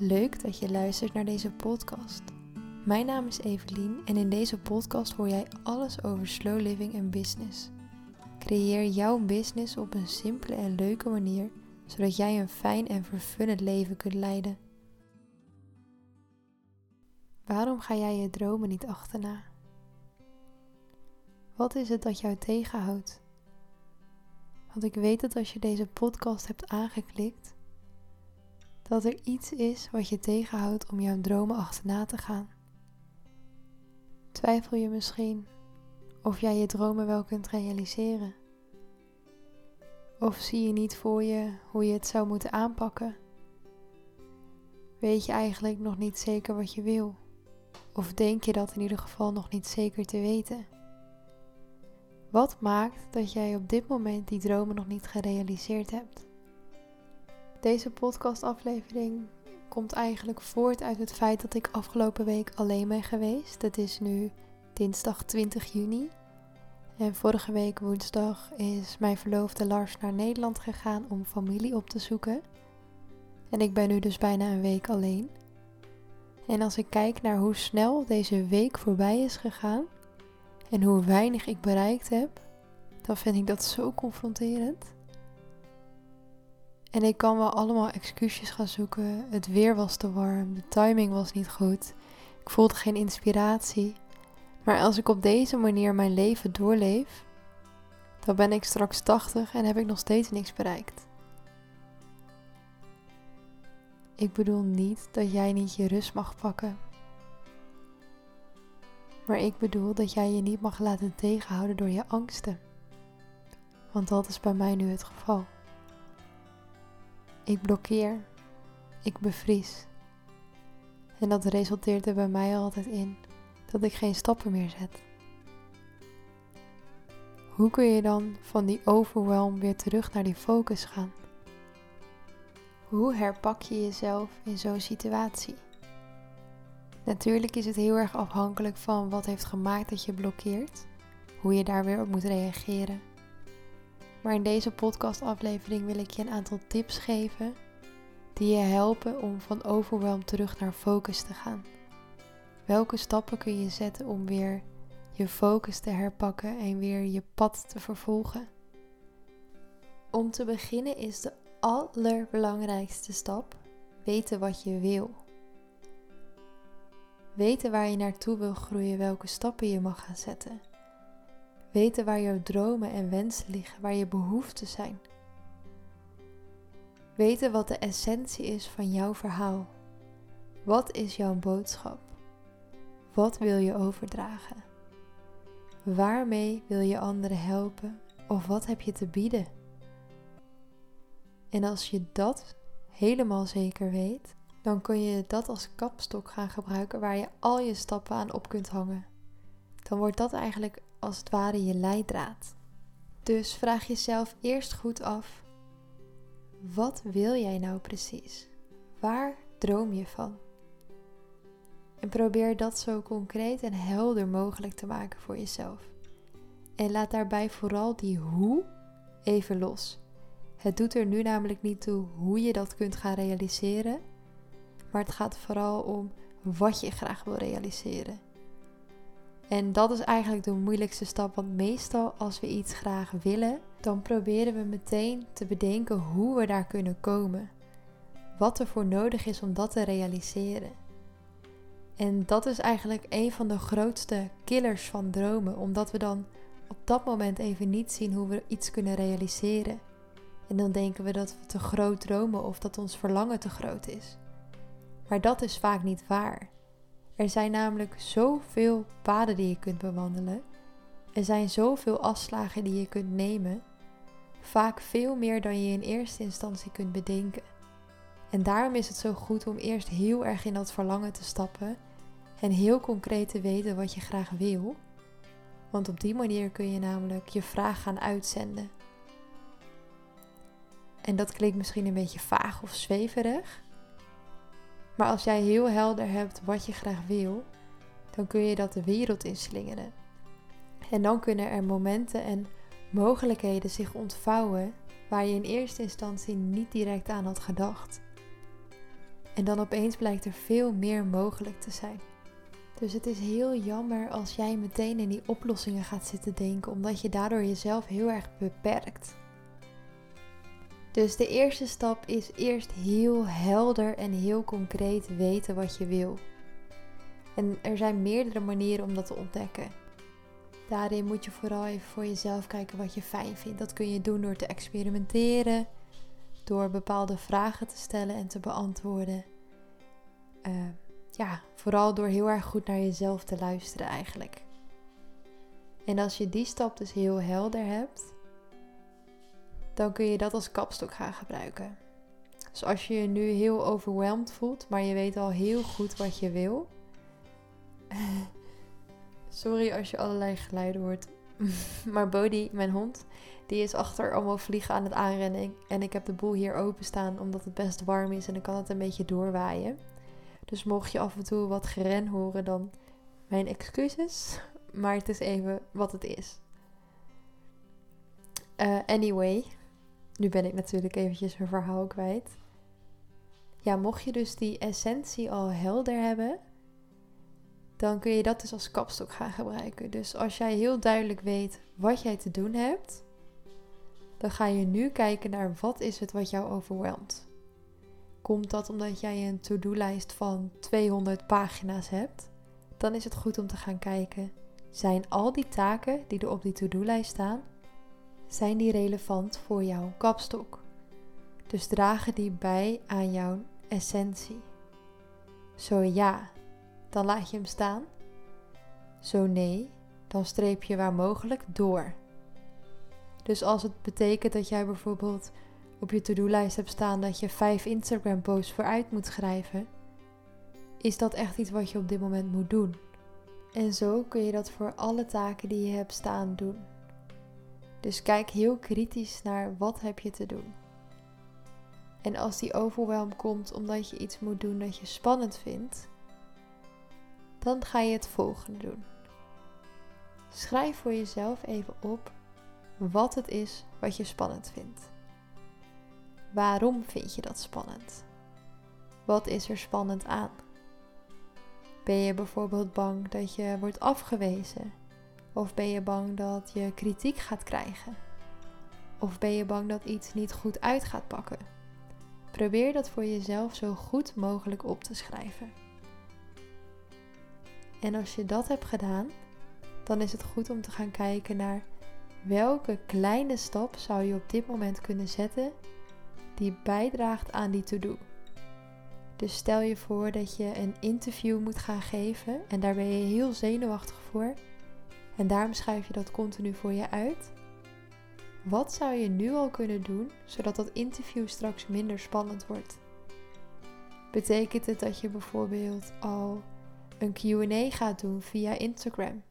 Leuk dat je luistert naar deze podcast. Mijn naam is Evelien en in deze podcast hoor jij alles over slow living en business. Creëer jouw business op een simpele en leuke manier, zodat jij een fijn en vervullend leven kunt leiden. Waarom ga jij je dromen niet achterna? Wat is het dat jou tegenhoudt? Want ik weet dat als je deze podcast hebt aangeklikt, dat er iets is wat je tegenhoudt om jouw dromen achterna te gaan. Twijfel je misschien of jij je dromen wel kunt realiseren? Of zie je niet voor je hoe je het zou moeten aanpakken? Weet je eigenlijk nog niet zeker wat je wil? Of denk je dat in ieder geval nog niet zeker te weten? Wat maakt dat jij op dit moment die dromen nog niet gerealiseerd hebt? Deze podcastaflevering komt eigenlijk voort uit het feit dat ik afgelopen week alleen ben geweest. Het is nu dinsdag 20 juni. En vorige week woensdag is mijn verloofde Lars naar Nederland gegaan om familie op te zoeken. En ik ben nu dus bijna een week alleen. En als ik kijk naar hoe snel deze week voorbij is gegaan en hoe weinig ik bereikt heb, dan vind ik dat zo confronterend. En ik kan wel allemaal excuses gaan zoeken. Het weer was te warm, de timing was niet goed. Ik voelde geen inspiratie. Maar als ik op deze manier mijn leven doorleef, dan ben ik straks 80 en heb ik nog steeds niks bereikt. Ik bedoel niet dat jij niet je rust mag pakken. Maar ik bedoel dat jij je niet mag laten tegenhouden door je angsten. Want dat is bij mij nu het geval. Ik blokkeer. Ik bevries. En dat resulteert er bij mij altijd in dat ik geen stappen meer zet. Hoe kun je dan van die overwhelm weer terug naar die focus gaan? Hoe herpak je jezelf in zo'n situatie? Natuurlijk is het heel erg afhankelijk van wat heeft gemaakt dat je blokkeert, hoe je daar weer op moet reageren. Maar in deze podcastaflevering wil ik je een aantal tips geven die je helpen om van overwhelm terug naar focus te gaan. Welke stappen kun je zetten om weer je focus te herpakken en weer je pad te vervolgen? Om te beginnen is de allerbelangrijkste stap weten wat je wil. Weten waar je naartoe wil groeien, welke stappen je mag gaan zetten. Weten waar jouw dromen en wensen liggen, waar je behoeften zijn. Weten wat de essentie is van jouw verhaal. Wat is jouw boodschap? Wat wil je overdragen? Waarmee wil je anderen helpen of wat heb je te bieden? En als je dat helemaal zeker weet, dan kun je dat als kapstok gaan gebruiken waar je al je stappen aan op kunt hangen. Dan wordt dat eigenlijk als het ware je leidraad. Dus vraag jezelf eerst goed af: wat wil jij nou precies? Waar droom je van? En probeer dat zo concreet en helder mogelijk te maken voor jezelf. En laat daarbij vooral die hoe even los. Het doet er nu namelijk niet toe hoe je dat kunt gaan realiseren, maar het gaat vooral om wat je graag wil realiseren. En dat is eigenlijk de moeilijkste stap, want meestal als we iets graag willen, dan proberen we meteen te bedenken hoe we daar kunnen komen. Wat er voor nodig is om dat te realiseren. En dat is eigenlijk een van de grootste killers van dromen, omdat we dan op dat moment even niet zien hoe we iets kunnen realiseren. En dan denken we dat we te groot dromen of dat ons verlangen te groot is. Maar dat is vaak niet waar. Er zijn namelijk zoveel paden die je kunt bewandelen. Er zijn zoveel afslagen die je kunt nemen. Vaak veel meer dan je in eerste instantie kunt bedenken. En daarom is het zo goed om eerst heel erg in dat verlangen te stappen en heel concreet te weten wat je graag wil. Want op die manier kun je namelijk je vraag gaan uitzenden. En dat klinkt misschien een beetje vaag of zweverig. Maar als jij heel helder hebt wat je graag wil, dan kun je dat de wereld inslingeren. En dan kunnen er momenten en mogelijkheden zich ontvouwen waar je in eerste instantie niet direct aan had gedacht. En dan opeens blijkt er veel meer mogelijk te zijn. Dus het is heel jammer als jij meteen in die oplossingen gaat zitten denken, omdat je daardoor jezelf heel erg beperkt. Dus de eerste stap is eerst heel helder en heel concreet weten wat je wil. En er zijn meerdere manieren om dat te ontdekken. Daarin moet je vooral even voor jezelf kijken wat je fijn vindt. Dat kun je doen door te experimenteren, door bepaalde vragen te stellen en te beantwoorden. Uh, ja, vooral door heel erg goed naar jezelf te luisteren eigenlijk. En als je die stap dus heel helder hebt, dan kun je dat als kapstok gaan gebruiken. Dus als je je nu heel overweldigd voelt, maar je weet al heel goed wat je wil. Sorry als je allerlei geluiden hoort. maar Bodhi, mijn hond, die is achter allemaal vliegen aan het aanrennen. En ik heb de boel hier openstaan omdat het best warm is en dan kan het een beetje doorwaaien. Dus mocht je af en toe wat geren horen, dan mijn excuses. Maar het is even wat het is. Uh, anyway, nu ben ik natuurlijk eventjes mijn verhaal kwijt. Ja, mocht je dus die essentie al helder hebben, dan kun je dat dus als kapstok gaan gebruiken. Dus als jij heel duidelijk weet wat jij te doen hebt, dan ga je nu kijken naar wat is het wat jou overweldigt. Komt dat omdat jij een to-do-lijst van 200 pagina's hebt? Dan is het goed om te gaan kijken. Zijn al die taken die er op die to-do-lijst staan, zijn die relevant voor jouw kapstok? Dus dragen die bij aan jouw essentie? Zo ja, dan laat je hem staan. Zo nee, dan streep je waar mogelijk door. Dus als het betekent dat jij bijvoorbeeld op je to-do-lijst hebt staan dat je vijf Instagram-posts vooruit moet schrijven, is dat echt iets wat je op dit moment moet doen. En zo kun je dat voor alle taken die je hebt staan doen. Dus kijk heel kritisch naar wat heb je te doen. En als die overwhelm komt omdat je iets moet doen dat je spannend vindt, dan ga je het volgende doen. Schrijf voor jezelf even op wat het is wat je spannend vindt. Waarom vind je dat spannend? Wat is er spannend aan? Ben je bijvoorbeeld bang dat je wordt afgewezen? Of ben je bang dat je kritiek gaat krijgen? Of ben je bang dat iets niet goed uit gaat pakken? Probeer dat voor jezelf zo goed mogelijk op te schrijven. En als je dat hebt gedaan, dan is het goed om te gaan kijken naar welke kleine stap zou je op dit moment kunnen zetten die bijdraagt aan die to-do. Dus stel je voor dat je een interview moet gaan geven en daar ben je heel zenuwachtig voor. En daarom schrijf je dat continu voor je uit. Wat zou je nu al kunnen doen zodat dat interview straks minder spannend wordt? Betekent het dat je bijvoorbeeld al een QA gaat doen via Instagram,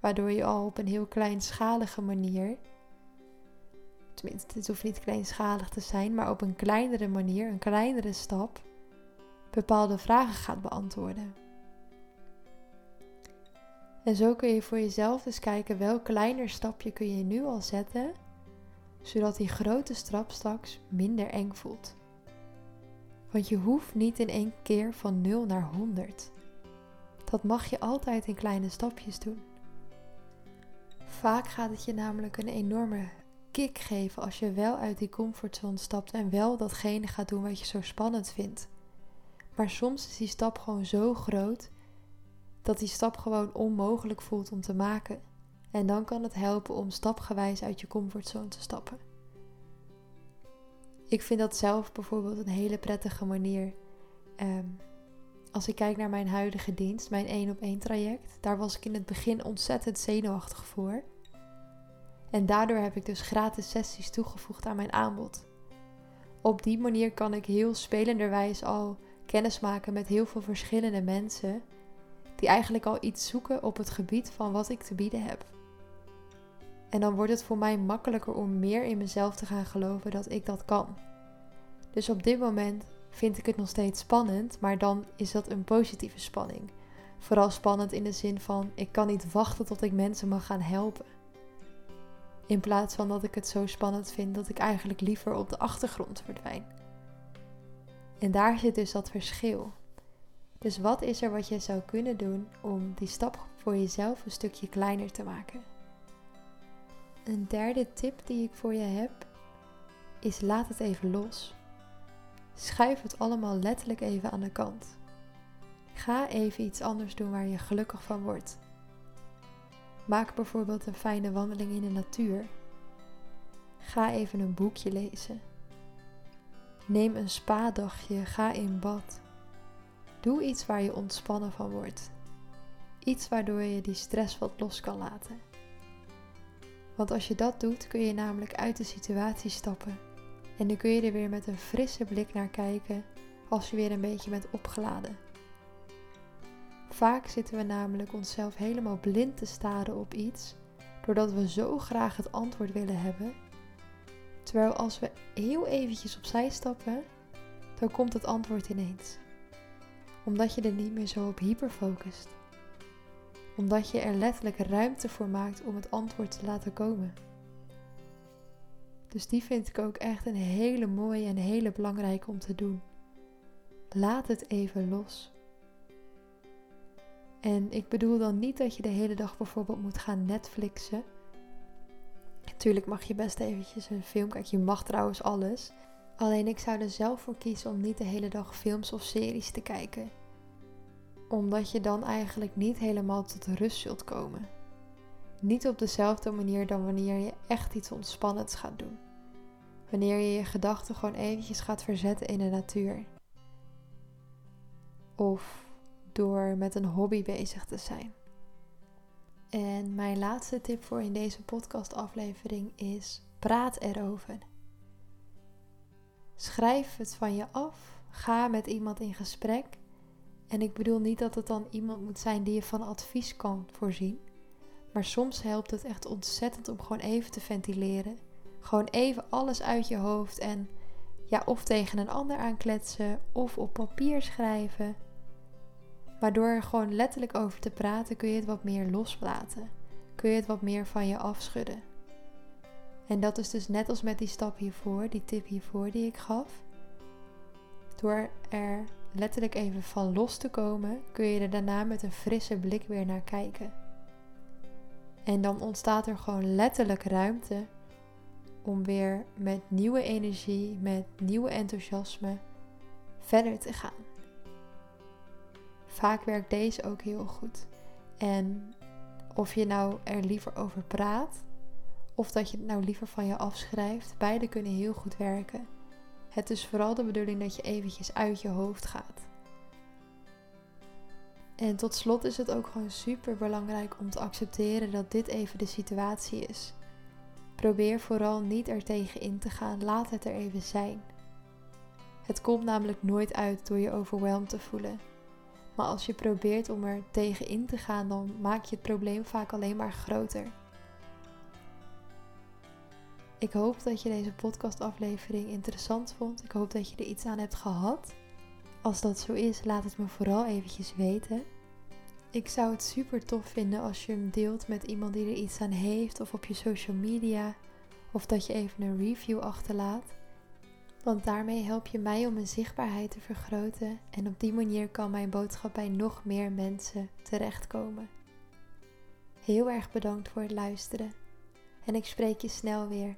waardoor je al op een heel kleinschalige manier tenminste, het hoeft niet kleinschalig te zijn, maar op een kleinere manier, een kleinere stap, bepaalde vragen gaat beantwoorden. En zo kun je voor jezelf dus kijken welk kleiner stapje kun je nu al zetten, zodat die grote stap straks minder eng voelt. Want je hoeft niet in één keer van 0 naar 100. Dat mag je altijd in kleine stapjes doen. Vaak gaat het je namelijk een enorme kick geven als je wel uit die comfortzone stapt en wel datgene gaat doen wat je zo spannend vindt. Maar soms is die stap gewoon zo groot dat die stap gewoon onmogelijk voelt om te maken. En dan kan het helpen om stapgewijs uit je comfortzone te stappen. Ik vind dat zelf bijvoorbeeld een hele prettige manier. Ehm, als ik kijk naar mijn huidige dienst, mijn 1 op 1 traject, daar was ik in het begin ontzettend zenuwachtig voor. En daardoor heb ik dus gratis sessies toegevoegd aan mijn aanbod. Op die manier kan ik heel spelenderwijs al kennis maken met heel veel verschillende mensen die eigenlijk al iets zoeken op het gebied van wat ik te bieden heb. En dan wordt het voor mij makkelijker om meer in mezelf te gaan geloven dat ik dat kan. Dus op dit moment vind ik het nog steeds spannend, maar dan is dat een positieve spanning. Vooral spannend in de zin van ik kan niet wachten tot ik mensen mag gaan helpen. In plaats van dat ik het zo spannend vind dat ik eigenlijk liever op de achtergrond verdwijn. En daar zit dus dat verschil. Dus wat is er wat je zou kunnen doen om die stap voor jezelf een stukje kleiner te maken? Een derde tip die ik voor je heb is laat het even los. Schuif het allemaal letterlijk even aan de kant. Ga even iets anders doen waar je gelukkig van wordt. Maak bijvoorbeeld een fijne wandeling in de natuur. Ga even een boekje lezen. Neem een spa-dagje, ga in bad. Doe iets waar je ontspannen van wordt. Iets waardoor je die stress wat los kan laten. Want als je dat doet, kun je namelijk uit de situatie stappen. En dan kun je er weer met een frisse blik naar kijken als je weer een beetje bent opgeladen. Vaak zitten we namelijk onszelf helemaal blind te staren op iets, doordat we zo graag het antwoord willen hebben. Terwijl als we heel eventjes opzij stappen, dan komt het antwoord ineens. Omdat je er niet meer zo op hyperfocust. Omdat je er letterlijk ruimte voor maakt om het antwoord te laten komen. Dus die vind ik ook echt een hele mooie en hele belangrijke om te doen. Laat het even los. En ik bedoel dan niet dat je de hele dag bijvoorbeeld moet gaan Netflixen. Natuurlijk mag je best eventjes een film kijken. Je mag trouwens alles. Alleen ik zou er zelf voor kiezen om niet de hele dag films of series te kijken. Omdat je dan eigenlijk niet helemaal tot rust zult komen. Niet op dezelfde manier dan wanneer je echt iets ontspannends gaat doen. Wanneer je je gedachten gewoon eventjes gaat verzetten in de natuur. Of door met een hobby bezig te zijn. En mijn laatste tip voor in deze podcastaflevering is: praat erover. Schrijf het van je af. Ga met iemand in gesprek. En ik bedoel niet dat het dan iemand moet zijn die je van advies kan voorzien. Maar soms helpt het echt ontzettend om gewoon even te ventileren. Gewoon even alles uit je hoofd en ja, of tegen een ander aankletsen of op papier schrijven. Maar door er gewoon letterlijk over te praten kun je het wat meer loslaten. Kun je het wat meer van je afschudden. En dat is dus net als met die stap hiervoor, die tip hiervoor die ik gaf. Door er letterlijk even van los te komen, kun je er daarna met een frisse blik weer naar kijken. En dan ontstaat er gewoon letterlijk ruimte om weer met nieuwe energie, met nieuwe enthousiasme verder te gaan. Vaak werkt deze ook heel goed. En of je nou er liever over praat of dat je het nou liever van je afschrijft, beide kunnen heel goed werken. Het is vooral de bedoeling dat je eventjes uit je hoofd gaat. En tot slot is het ook gewoon super belangrijk om te accepteren dat dit even de situatie is. Probeer vooral niet er tegen in te gaan, laat het er even zijn. Het komt namelijk nooit uit door je overweldigd te voelen. Maar als je probeert om er tegen in te gaan, dan maak je het probleem vaak alleen maar groter. Ik hoop dat je deze podcastaflevering interessant vond. Ik hoop dat je er iets aan hebt gehad. Als dat zo is, laat het me vooral eventjes weten. Ik zou het super tof vinden als je hem deelt met iemand die er iets aan heeft of op je social media. Of dat je even een review achterlaat. Want daarmee help je mij om mijn zichtbaarheid te vergroten en op die manier kan mijn boodschap bij nog meer mensen terechtkomen. Heel erg bedankt voor het luisteren en ik spreek je snel weer.